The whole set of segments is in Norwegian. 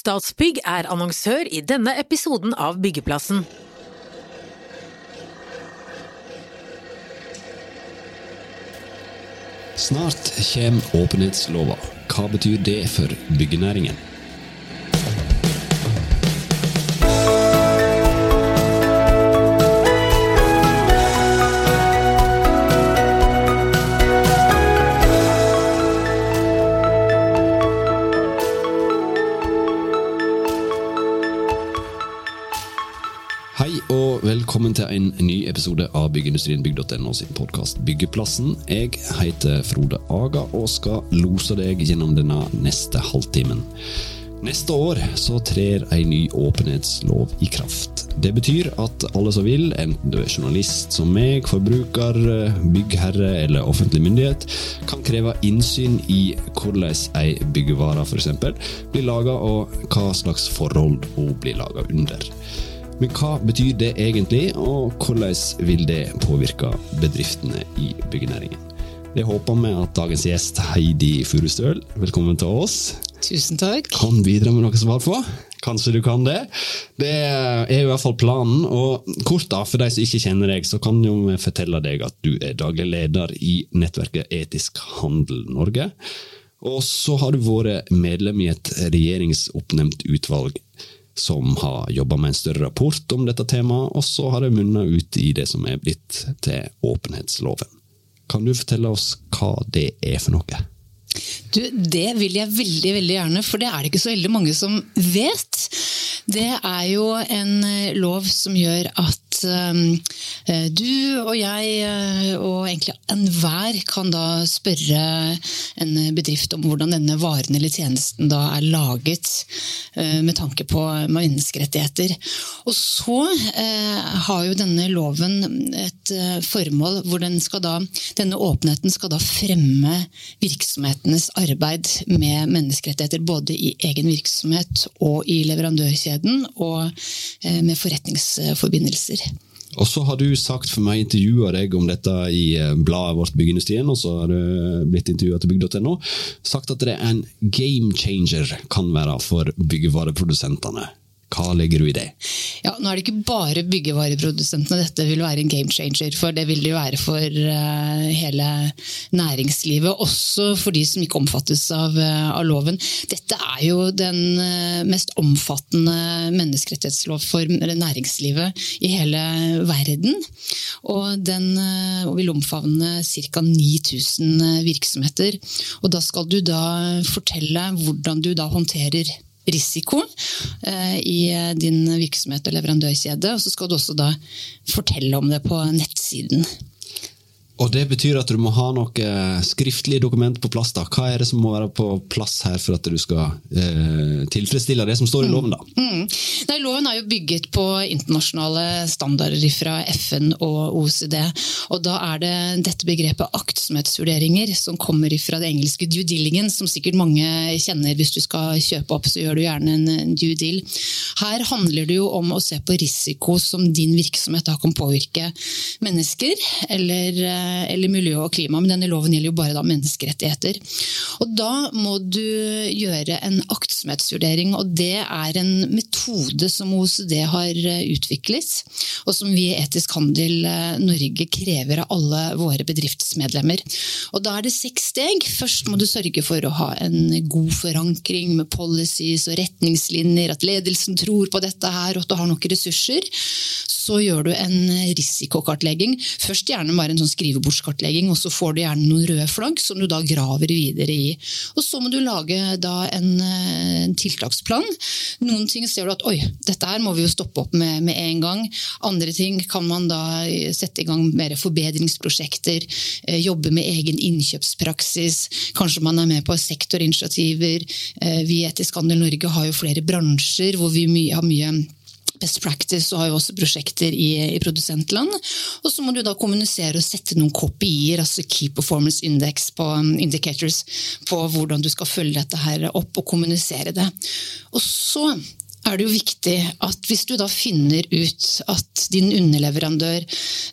Statsbygg er annonsør i denne episoden av Byggeplassen. Snart kommer åpenhetslova. Hva betyr det for byggenæringen? Episode av Byggeindustrienbygg.no sin podkast Byggeplassen. Jeg heter Frode Aga og skal lose deg gjennom denne neste halvtimen. Neste år så trer ei ny åpenhetslov i kraft. Det betyr at alle som vil, enten du er journalist som meg, forbruker, byggherre eller offentlig myndighet, kan kreve innsyn i hvordan ei byggevare f.eks. blir laga, og hva slags forhold hun blir laga under. Men hva betyr det egentlig, og hvordan vil det påvirke bedriftene i byggenæringen? Det håper vi at dagens gjest Heidi Furustøl, velkommen til oss, Tusen takk. kan bidra med noe svar på. Kanskje du kan det? Det er i hvert fall planen. Og kort da, for de som ikke kjenner deg, så kan jo vi fortelle deg at du er daglig leder i nettverket Etisk handel Norge. Og så har du vært medlem i et regjeringsoppnevnt utvalg som har jobba med en større rapport om dette temaet, og så har det munna ut i det som er blitt til åpenhetsloven. Kan du fortelle oss hva det er for noe? Du, det vil jeg veldig veldig gjerne, for det er det ikke så veldig mange som vet. Det er jo en eh, lov som gjør at um, du og jeg uh, og egentlig enhver kan da spørre en bedrift om hvordan denne varen eller tjenesten da er laget med tanke på menneskerettigheter. Og så har jo denne loven et formål hvor den da, denne åpenheten skal da fremme virksomhetenes arbeid med menneskerettigheter både i egen virksomhet og i leverandørkjeden og eh, med forretningsforbindelser. Og så har du sagt for meg, intervjua deg om dette i eh, bladet vårt Byggeindustrien, og så har du blitt intervjua til bygg.no, sagt at det er en game changer kan være for byggevareprodusentene. Hva legger du i det? Ja, nå er det ikke bare byggevareprodusentene dette vil være en game changer for. Det vil det jo være for uh, hele næringslivet, også for de som ikke omfattes av, uh, av loven. Dette er jo den uh, mest omfattende menneskerettighetslov for næringslivet i hele verden. Og den vil omfavne ca. 9000 virksomheter. Og da skal du da fortelle hvordan du da håndterer risiko eh, i din virksomhet og leverandørkjede. Og så skal du også da fortelle om det på nettsiden. Og det betyr at du må ha noe skriftlig dokument på plass. da. Hva er det som må være på plass her for at du skal eh, tilfredsstille det som står i loven? da? Mm. Nei, loven er jo bygget på internasjonale standarder fra FN og OECD. Og da er det dette begrepet aktsomhetsvurderinger som kommer fra det engelske due diligence, som sikkert mange kjenner. Hvis du skal kjøpe opp, så gjør du gjerne en due deal. Her handler det jo om å se på risiko som din virksomhet da kan påvirke mennesker eller eller miljø og klima, men denne loven gjelder jo bare da menneskerettigheter. Og Da må du gjøre en aktsomhetsvurdering, og det er en metode som OECD har utviklet, og som vi i Etisk handel Norge krever av alle våre bedriftsmedlemmer. Og Da er det seks steg. Først må du sørge for å ha en god forankring med policies og retningslinjer, at ledelsen tror på dette her, og at du har nok ressurser. Så gjør du en risikokartlegging. Først gjerne bare en sånn skrivebordskartlegging, og så får du gjerne noen røde flagg som du da graver videre i. Og Så må du lage en, en tiltaksplan. Noen ting ser du at oi, dette her må vi jo stoppe opp med med en gang. Andre ting kan man da sette i gang mer forbedringsprosjekter, jobbe med egen innkjøpspraksis. Kanskje man er med på sektorinitiativer. Vi i Etisk Handel Norge har jo flere bransjer hvor vi har mye Best Practice og har jo også prosjekter i, i, produsentland. Og så må du da kommunisere og sette noen kopier, altså Key Performance Index på um, indicators, på hvordan du skal følge dette her opp og kommunisere det. Og så er det jo viktig at hvis du da finner ut at din underleverandør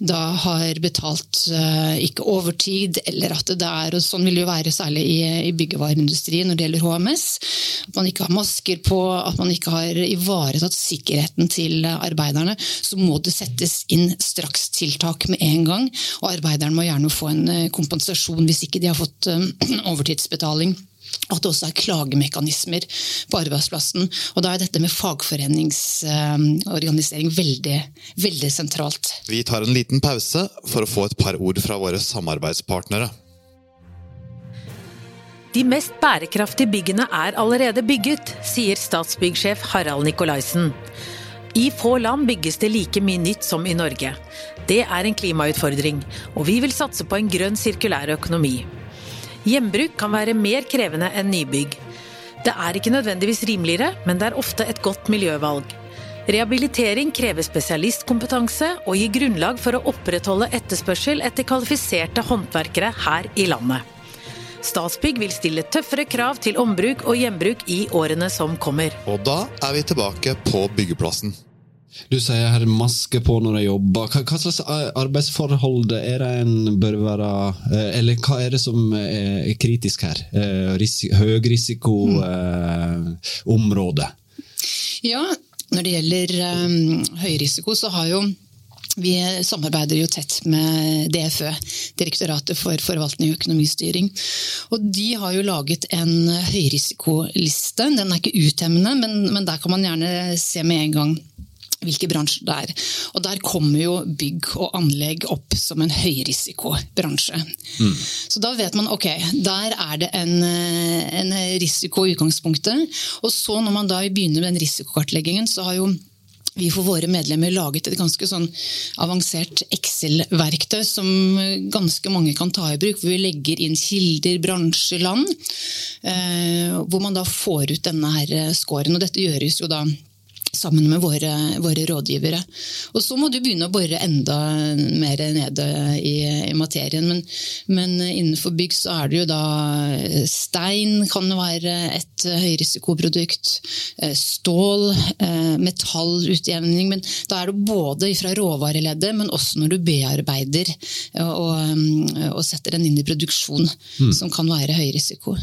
da har betalt uh, ikke overtid, eller at det er, og sånn vil det jo være særlig i, i byggevareindustrien når det gjelder HMS, at man ikke har masker på, at man ikke har ivaretatt sikkerheten til arbeiderne, så må det settes inn strakstiltak med en gang. Og arbeiderne må gjerne få en eh, kompensasjon hvis ikke de har fått uh, overtidsbetaling at det også er klagemekanismer på arbeidsplassen. Og Da er dette med fagforeningsorganisering veldig, veldig sentralt. Vi tar en liten pause for å få et par ord fra våre samarbeidspartnere. De mest bærekraftige byggene er allerede bygget, sier Statsbyggsjef Harald Nikolaisen. I få land bygges det like mye nytt som i Norge. Det er en klimautfordring, og vi vil satse på en grønn sirkulær økonomi. Gjenbruk kan være mer krevende enn nybygg. Det er ikke nødvendigvis rimeligere, men det er ofte et godt miljøvalg. Rehabilitering krever spesialistkompetanse og gir grunnlag for å opprettholde etterspørsel etter kvalifiserte håndverkere her i landet. Statsbygg vil stille tøffere krav til ombruk og gjenbruk i årene som kommer. Og da er vi tilbake på byggeplassen. Du sier her maske på når jeg jobber. Hva, hva, slags arbeidsforhold er det en bør være eh, Eller hva er det som er kritisk her? Eh, Høyrisikoområde? Mm. Ja, når det gjelder um, høyrisiko, så har jo vi samarbeider jo tett med DFØ, Direktoratet for forvaltning og økonomistyring. Og de har jo laget en høyrisikoliste. Den er ikke uttemmende, men, men der kan man gjerne se med en gang hvilke bransjer det er. Og Der kommer jo bygg og anlegg opp som en høyrisikobransje. Mm. Så da vet man ok, der er det en, en risiko i utgangspunktet. Og så når man da begynner med den risikokartleggingen, så har jo vi for våre medlemmer laget et ganske sånn avansert Excel-verktøy som ganske mange kan ta i bruk. Hvor vi legger inn kilder, bransje, land. Eh, hvor man da får ut denne her scoren. Og dette gjøres jo da sammen med våre, våre, rådgivere. Og Så må du begynne å bore enda mer nede i, i materien. Men, men, innenfor bygg så er det jo da stein kan være et høyrisikoprodukt. Eh, stål, eh, metallutjevning. Men da er det både fra råvareleddet, men også når du bearbeider og, og setter den inn i produksjon, mm. som kan være høy risiko.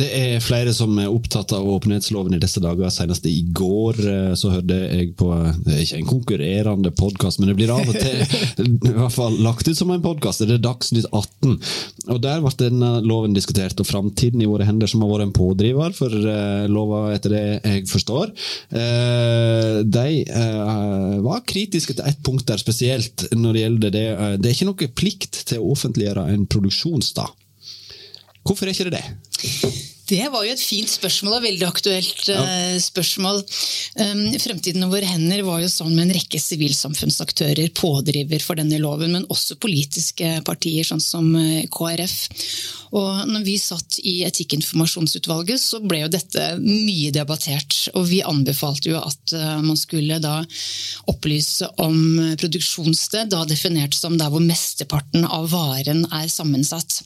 Det er flere som er opptatt av åpenhetsloven i disse dager. Senest i går eh, så hørte jeg på ikke en konkurrerende podkast, men det blir av og til i hvert fall lagt ut som en podkast. Det er Dagsnytt 18. Og Der ble denne loven diskutert, og framtiden i våre hender, som har vært en pådriver for uh, lova, etter det jeg forstår, uh, de uh, var kritiske til ett punkt der spesielt. når Det gjelder det. Det er ikke noe plikt til å offentliggjøre en produksjonsdag. Hvorfor er ikke det det? Det var jo et fint spørsmål og veldig aktuelt ja. uh, spørsmål. Um, Fremtiden over hender var jo sånn med en rekke sivilsamfunnsaktører pådriver for denne loven, men også politiske partier, sånn som uh, KrF. Og når vi satt i Etikkinformasjonsutvalget, så ble jo dette mye debattert. Og vi anbefalte jo at uh, man skulle da opplyse om produksjonssted, da definert som der hvor mesteparten av varen er sammensatt.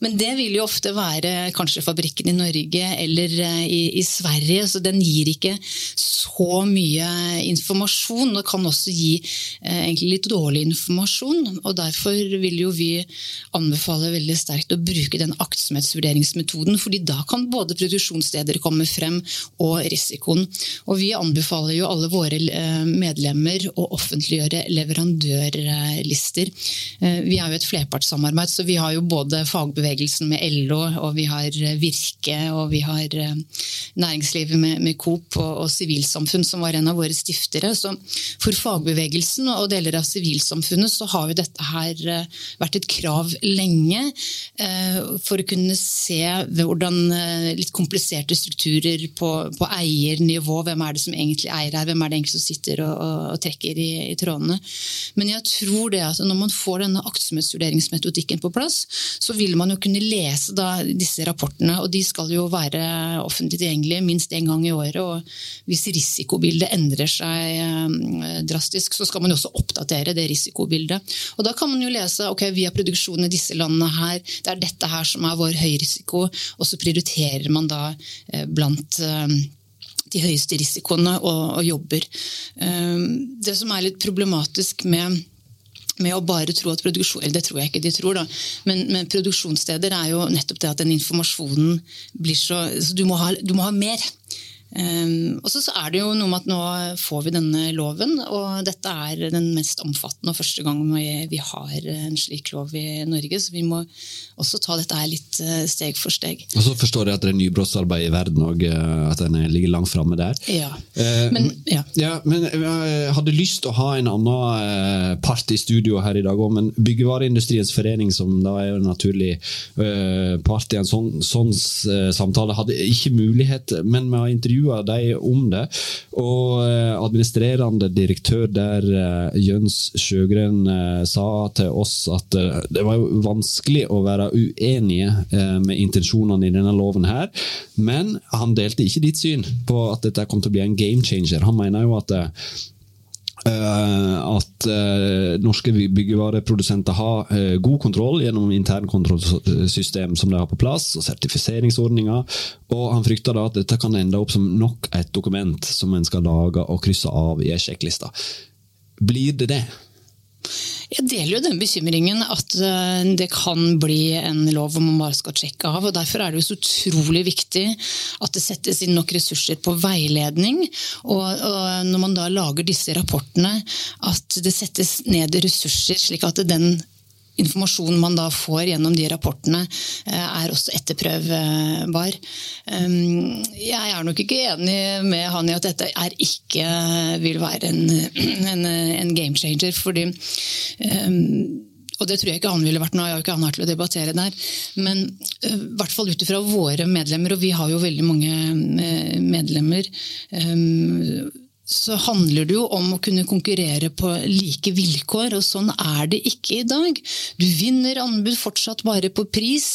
Men det vil jo ofte være kanskje fabrikken i Norge eller eh, i, i, Sverige, så den gir ikke så mye informasjon. Og kan også gi eh, litt dårlig informasjon. og Derfor vil jo vi anbefale veldig sterkt å bruke den aktsomhetsvurderingsmetoden. fordi da kan både produksjonssteder komme frem og risikoen. Og vi anbefaler jo alle våre eh, medlemmer å offentliggjøre leverandørlister. Eh, vi er jo et flerpartssamarbeid, så vi har jo både fagbevegelsen med LO og vi har Virke Virke, og vi har eh, næringslivet med, med Coop og Sivilsamfunn, som var en av våre stiftere. Så for fagbevegelsen og deler av sivilsamfunnet så har jo dette her eh, vært et krav lenge eh, for å kunne se hvordan litt kompliserte strukturer på, på eiernivå, hvem er det som egentlig eier her, hvem er det egentlig som sitter og, og, og trekker i, i, trådene. Men jeg tror det at når man får denne aktsomhetsvurderingsmetodikken på plass, så vil man jo kunne lese disse rapportene. og de skal skal jo være offentlig tilgjengelig minst én gang i året. og Hvis risikobildet endrer seg eh, drastisk, så skal man jo også oppdatere det risikobildet. Og Da kan man jo lese ok, har produksjon i disse landene her, det er dette her som er vår høyrisiko, og så prioriterer man da eh, blant eh, de høyeste risikoene og, og jobber. Det som er litt problematisk med med å bare tro at produksjon, eller Det tror jeg ikke de tror, da. Men, men produksjonssteder er jo nettopp det at den informasjonen blir så, så du, må ha, du må ha mer. Um, og så, så, er det jo noe med at nå får vi denne loven, og dette er den mest omfattende og første gang vi, vi har en slik lov i Norge. Så vi må også ta dette her litt uh, steg for steg. Og så forstår jeg at det er nybrottsarbeid i verden òg, uh, at den ligger langt framme der. Ja. Uh, men, ja. ja. men jeg hadde lyst til å ha en annen part i studio her i dag òg, men Byggevareindustriens forening, som da er en naturlig part i en sånn, sånn samtale, hadde ikke mulighet, men vi har intervjuet intervjua de om det. Og eh, administrerende direktør der, eh, Jøns Sjøgren, eh, sa til oss at det var vanskelig å være uenige med intensjonene i denne loven her, men han delte ikke ditt syn på at dette kom til å bli en game changer. Han mener jo at at uh, norske byggevareprodusenter har uh, god kontroll gjennom internkontrollsystem som de har på plass, og sertifiseringsordninger. Og han frykter da at dette kan ende opp som nok et dokument som en skal lage og krysse av i ei sjekkliste. Blir det det? Jeg deler jo den bekymringen at eh, det kan bli en lov hvor man bare skal sjekke av. og Derfor er det jo så utrolig viktig at det settes inn nok ressurser på veiledning. Og, og når man da lager disse rapportene, at det settes ned ressurser slik at den informasjonen man da får gjennom de rapportene, eh, er også etterprøvbar. Um, jeg er nok ikke enig med han i at dette ikke vil være en, en, en game changer. fordi um, og det tror jeg ikke han ville vært nå, jeg har ikke han her til å debattere der. Men uh, i hvert fall ut ifra våre medlemmer, og vi har jo veldig mange uh, medlemmer um, så handler det jo om å kunne konkurrere på like vilkår, og sånn er det ikke i dag. Du vinner anbud fortsatt bare på pris,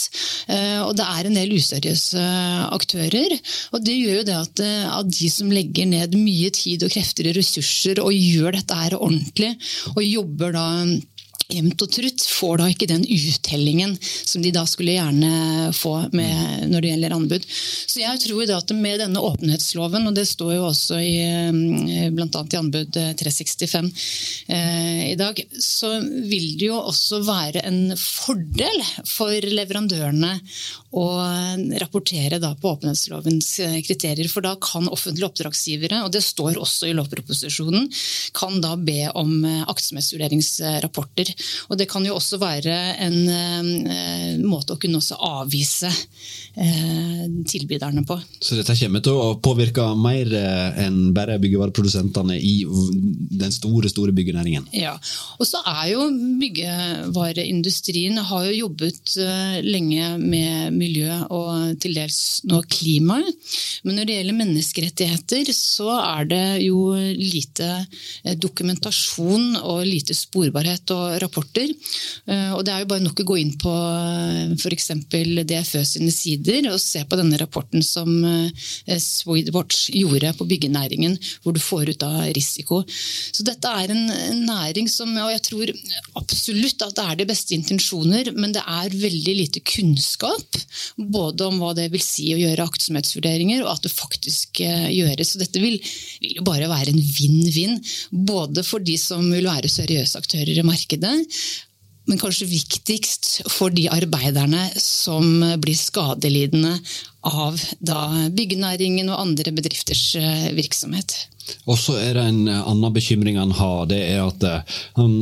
eh, og det er en del useriøse aktører. Og det gjør jo det at, eh, at de som legger ned mye tid og krefter og ressurser og gjør dette her ordentlig, og jobber da jevnt og trutt, får da ikke den uttellingen som de da skulle gjerne få med, når det gjelder anbud. Så jeg tror da at med denne åpenhetsloven, og det står jo også i eh, bl.a. i anbud 365 eh, i dag, så vil det jo også være en fordel for leverandørene å rapportere da på åpenhetslovens eh, kriterier. For da kan offentlige oppdragsgivere, og det står også i lovproposisjonen, kan da be om eh, aktsomhetsvurderingsrapporter og Det kan jo også være en eh, måte å kunne også avvise eh, tilbyderne på. Så dette kommer til å påvirke mer eh, enn bare byggevareprodusentene i den store store byggenæringen? Ja, og så er jo byggevareindustrien har jo jobbet lenge med miljø og til dels nå klima. Men når det gjelder menneskerettigheter, så er det jo lite dokumentasjon og lite sporbarhet og rapporter. Eh, og Det er jo bare nok å gå inn på eh, f.eks. DFØ sine sider og se på denne rapporten som eh, Swedwatch gjorde på byggenæringen, hvor du får ut av risiko. Så dette er en næring som og jeg tror absolutt at det er de beste intensjoner, men det er veldig lite kunnskap. Både om hva det vil si å gjøre aktsomhetsvurderinger, og at det faktisk gjøres. Så dette vil, vil bare være en vinn-vinn. Både for de som vil være seriøse aktører i markedet, men kanskje viktigst for de arbeiderne som blir skadelidende av byggenæringen og andre bedrifters eh, virksomhet. Og så er det en annen bekymring han har. Det er at uh, han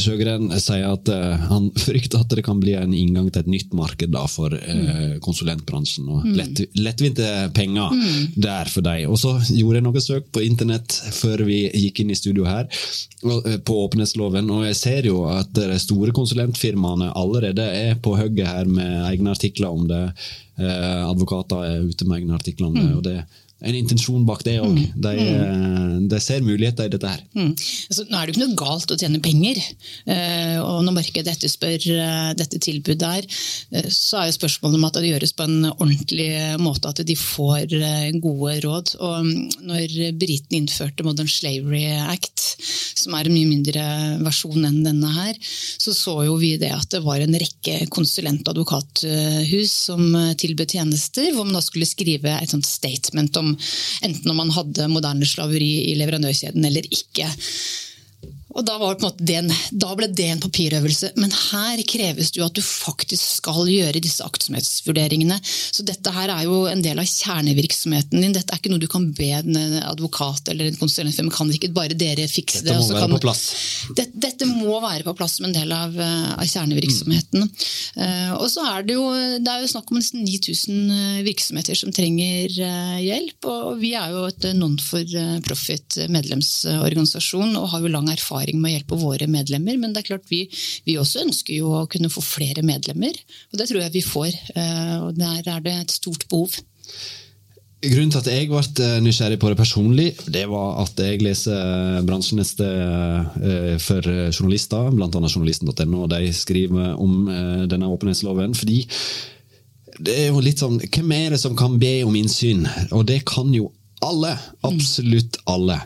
Sjøgren sier at han frykter at det kan bli en inngang til et nytt marked da, for uh, konsulentbransjen. og mm. lett, Lettvinte penger mm. der for deg. Og så gjorde jeg noe søk på internett før vi gikk inn i studio her, på åpenhetsloven. Og jeg ser jo at de store konsulentfirmaene allerede er på hugget her med egne artikler om det. Advokater er ute med egne artikler om det. Mm. og det en intensjon bak det òg. Mm. De, mm. de, ser muligheter i dette her. Mm. Altså, nå er det jo ikke noe galt å tjene penger. Uh, og når markedet etterspør uh, dette tilbudet her, så er jo spørsmålet om at det gjøres på en ordentlig måte, at de får gode råd. Og når britene innførte Modern Slavery Act, som er en mye mindre versjon enn denne her, så så jo vi det at det var en rekke konsulent- og advokathus som tilbød tjenester, hvor man da skulle skrive et sånt statement om enten om man hadde moderne slaveri i leverandørkjeden eller ikke. Og da, det en, da, ble det en papirøvelse. Men her kreves det jo at du faktisk skal gjøre disse aktsomhetsvurderingene. Så dette her er jo en del av kjernevirksomheten din. Dette er ikke noe du kan be en advokat eller en konsulent for. Kan ikke bare dere fikse dette det? Må være kan, på plass. Det, dette må være på plass som en del av, av kjernevirksomheten. Mm. Uh, og så er det jo det er jo snakk om nesten 9000 virksomheter som trenger uh, hjelp. Og vi er jo et non-for-profit medlemsorganisasjon og har jo lang erfaring erfaring med å hjelpe våre medlemmer. Men det er klart vi, vi, også ønsker jo å kunne få flere medlemmer. Og det tror jeg vi får. Eh, og der er det et stort behov. Grunnen til at jeg ble eh, nysgjerrig på det personlig, det var at jeg leser bransjeneste for journalister, bl.a. journalisten.no, og de skriver om denne åpenhetsloven. fordi det er jo litt sånn, Hvem er det som kan be om innsyn? Og det kan jo alle. Absolutt alle.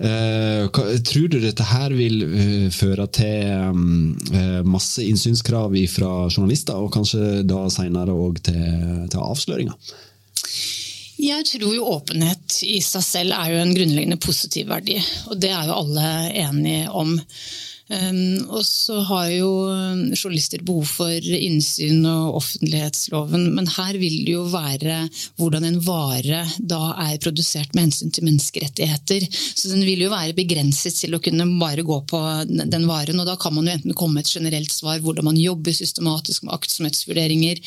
Uh, tror du dette her vil uh, føre til um, masse innsynskrav fra journalister, og kanskje da senere òg til, til avsløringer? Jeg tror jo åpenhet i seg selv er jo en grunnleggende positiv verdi, og det er jo alle enige om. Ehm, og så har jo journalister behov for innsyn og offentlighetsloven, men her vil det jo være hvordan en vare da er produsert med hensyn til menneskerettigheter. Så den vil jo være begrenset til å kunne bare gå på den varen. og Da kan man jo enten komme med et generelt svar hvordan man jobber systematisk med aktsomhetsvurderinger,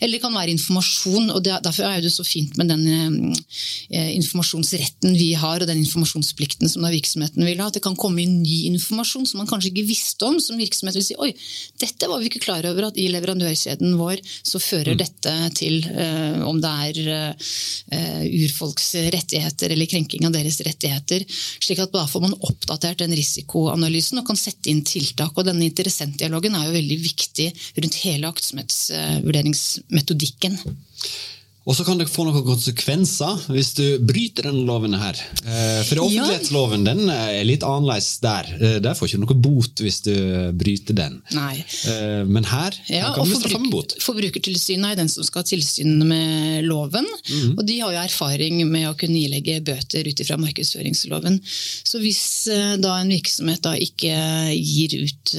eller det kan være informasjon. og Derfor er det så fint med den eh, informasjonsretten vi har, og den informasjonsplikten som virksomheten vil ha. At det kan komme inn ny informasjon som man kanskje kanskje ikke visste om, som virksomhet vil si oi, dette var vi ikke klar over at i leverandørkjeden vår så fører mm. dette til uh, om det er uh, urfolks rettigheter eller krenking av deres rettigheter. slik at Da får man oppdatert den risikoanalysen og kan sette inn tiltak. og Denne interessentdialogen er jo veldig viktig rundt hele aktsomhetsvurderingsmetodikken. Og så kan det få noen konsekvenser hvis du bryter denne loven her. Eh, for offentlighetsloven den er litt annerledes der. Eh, der får du ikke noe bot hvis du bryter den. Nei. Eh, men her, ja, her kan du straffe med bot. Forbrukertilsynet er den som skal ha tilsyn med loven. Mm. Og de har jo erfaring med å kunne ilegge bøter ut ifra markedsføringsloven. Så hvis da en virksomhet da ikke gir ut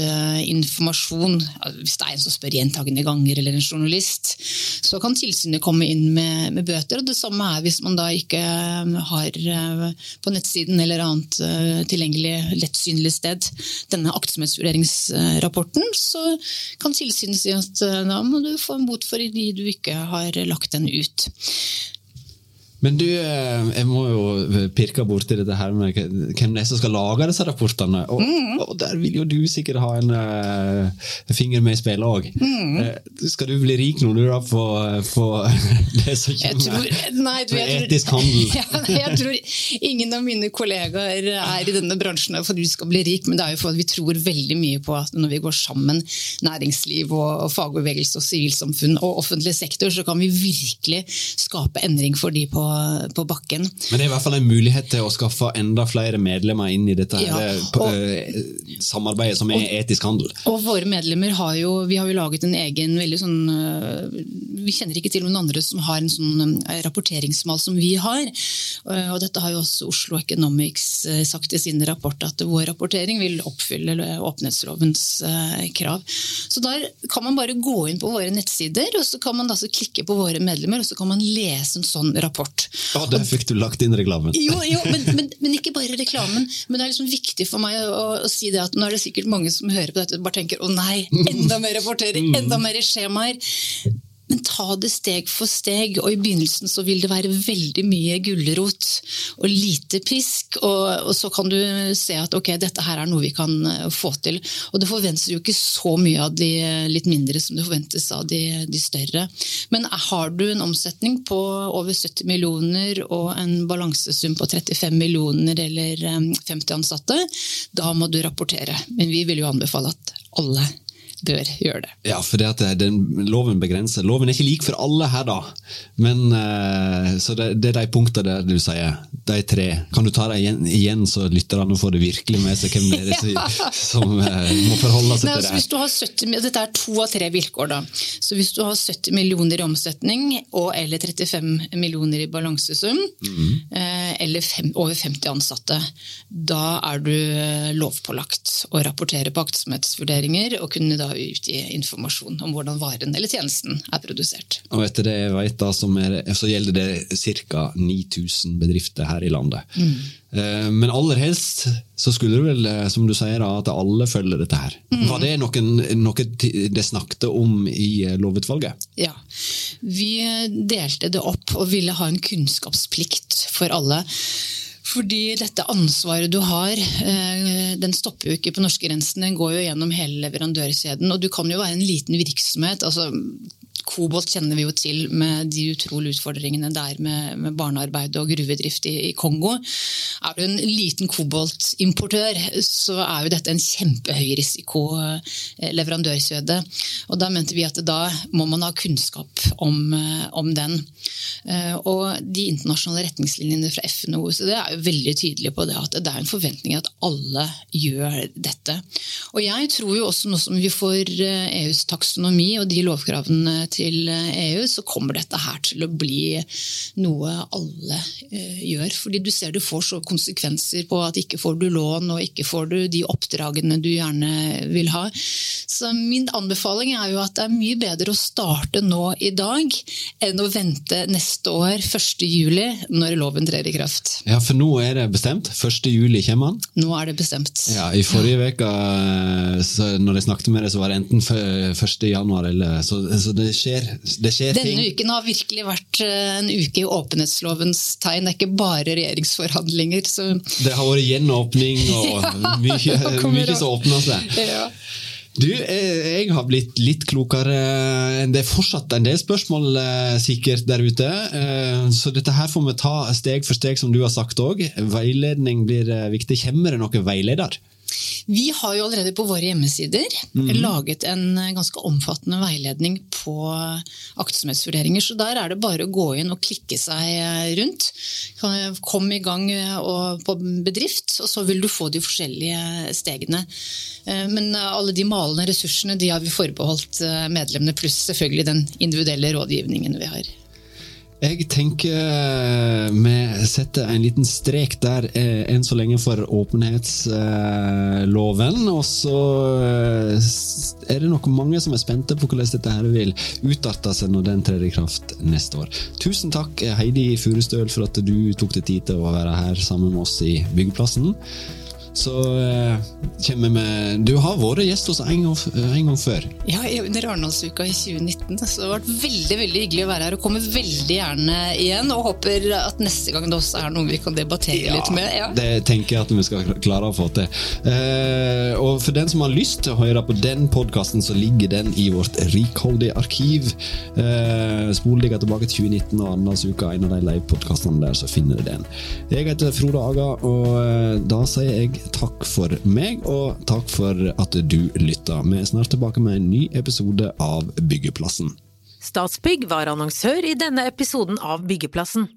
informasjon, hvis det er en som spør gjentagende ganger eller en journalist, så kan tilsynet komme inn med, med, bøter. og Det samme er hvis man da ikke eh, har eh, på nettsiden eller annet eh, tilgjengelig lettsynlig sted denne aktsomhetsvurderingsrapporten, så kan tilsynet si at da må du få en bot for de du ikke har lagt den ut. Men du, eh, jeg må jo pirke borti dette her med hvem det er som skal lage disse rapportene. Og, mm. og der vil jo du sikkert ha en uh, finger med i spillet òg. Mm. Uh, skal du bli rik nå du da på, på det som kommer med etisk handel? Ja, jeg tror ingen av mine kollegaer er i denne bransjen for du skal bli rik, men det er jo for at vi tror veldig mye på at når vi går sammen, næringsliv og, og fagbevegelse og sivilsamfunn og offentlig sektor, så kan vi virkelig skape endring for de på på, bakken. Men det er i hvert fall en mulighet til å skaffe enda flere medlemmer inn i dette ja, og, uh, samarbeidet som er og, etisk handel. Og våre medlemmer har jo, vi har jo laget en egen veldig sånn uh, Vi kjenner ikke til noen andre som har en sånn rapporteringsmal som vi har. og dette har jo også Oslo Economics sagt i sin rapport, at vår rapportering vil oppfylle åpenhetslovens krav. Så der kan man bare gå inn på våre nettsider, og så kan man da klikke på våre medlemmer, og så kan man lese en sånn rapport. Ja, Der fikk du lagt inn reklamen. Jo, jo men, men, men, ikke bare reklamen. Men det er liksom viktig for meg å, å, si det at nå er det sikkert mange som hører på dette og bare tenker å nei, enda mer rapportering, mm. enda mer skjemaer. Men ta det steg for steg, og i begynnelsen så vil det være veldig mye gulrot og lite pisk. Og, og, så kan du se at ok, dette her er noe vi kan eh, få til. Og det forventes jo ikke så mye av de litt mindre som det forventes av de, de større. Men har du en omsetning på over 70 millioner og en balansesum på 35 millioner eller 50 eh, ansatte, da må du rapportere. Men vi vil jo anbefale at alle bør gjøre det. Ja, for det at den, loven begrenser. Loven er ikke lik for alle her, da. Men, uh, så det, det, er de punktene der du sier de tre. Kan du ta dem igjen, igjen så lytterne får det virkelig med seg hvem det er som, som uh, må forholde seg Nei, til altså, det? hvis du har 70, dette er to av tre vilkår. da. Så Hvis du har 70 millioner i omsetning og eller 35 millioner i balansesum, eh, eller fem, over 50 ansatte, da er du eh, lovpålagt å rapportere på aktsomhetsvurderinger og kunne da utgi informasjon om hvordan varen eller tjenesten er produsert. Og etter det jeg vet, da, som er, så gjelder det ca. 9000 bedrifter her i landet. Mm. Men aller helst så skulle det vel, eh, som du sier, at alle følger dette her. Var det noen, noe det snakket om i eh, lovutvalget? Ja. Vi eh, delte det opp og ville ha en kunnskapsplikt for alle. Fordi dette ansvaret du har, eh, den stopper jo ikke på norskegrensen. Den går jo gjennom hele leverandørkjeden. Og du kan jo være en liten virksomhet. altså Kobolt kjenner vi jo til med de utrolige utfordringene det er med, med barnearbeid og gruvedrift i, i Kongo. Er du en liten koboltimportør, så er jo dette en kjempehøy risiko eh, leverandørkjede. Og da mente vi at da må man ha kunnskap om, eh, om den. Eh, Og de internasjonale retningslinjene fra FN og OECD er jo veldig tydelige på det at det er en forventning at alle gjør dette. Og jeg tror jo også nå som vi får EUs taksonomi og de lovkravene til eh, EU, så kommer dette her til å bli noe alle eh, gjør. Fordi du ser det får så konsekvenser på at ikke får du lån og ikke får du de oppdragene du gjerne vil ha. Så min anbefaling er jo at det er mye bedre å starte nå i dag enn å vente neste år, 1. juli, når loven trer i kraft. Ja, for nå er det bestemt. 1. juli kommer han. Nå er det bestemt. Ja, I forrige uke, når jeg snakket med deg, så var det enten f- 1. januar eller Så, så det skjer, det skjer ting. Denne uken har virkelig vært eh, en uke i åpenhetslovens tegn. Det er ikke bare regjeringsforhandlinger. Så Det har vært gjenåpning og mye, Ja, mye som åpner seg. ja. Du, jeg, jeg har blitt litt klokere. Det er fortsatt en del spørsmål eh, sikkert der ute. Eh, så dette her får vi ta steg for steg, som du har sagt òg. Veiledning blir eh, viktig. Kommer det noen veileder? Vi har jo allerede på våre hjemmesider laget en eh, ganske omfattende veiledning på aktsomhetsvurderinger. Så der er det bare å gå inn og klikke seg eh, rundt. Kom i gang eh, på bedrift, og så vil du få de forskjellige stegene. Eh, Men eh, alle de malende ressursene de har vi forbeholdt eh, medlemmene, pluss selvfølgelig den individuelle rådgivningen vi har. Jeg tenker eh, vi setter en liten strek der eh, enn så lenge for åpenhetsloven. Og så eh, er det nok mange som er spente på hvordan dette her vil utarte seg når den trer i kraft neste år. Tusen takk Heidi Furustøl for at du tok deg tid til å være her sammen med oss i Byggeplassen. Så eh, kommer vi Du har vært gjest hos en gang, en gang før. Ja, i- under Arendalsuka i 2019. Så det har vært veldig veldig hyggelig å være her og kommer veldig gjerne igjen. Og håper at neste gang det også er noe vi kan debattere litt med. Ja. Det tenker jeg at vi skal klare å få til. Eh, og for den som har lyst til å høre på den podkasten, så ligger den i vårt rikholdige arkiv. Eh, spol deg tilbake til 2019 og Arendalsuka, en av de livepodkastene der, så finner du den. Jeg heter Frode Aga, og eh, da sier jeg takk for meg, og takk for at du lytta. Vi er snart tilbake med en ny episode av Byggeplassen. Statsbygg var annonsør i denne episoden av Byggeplassen.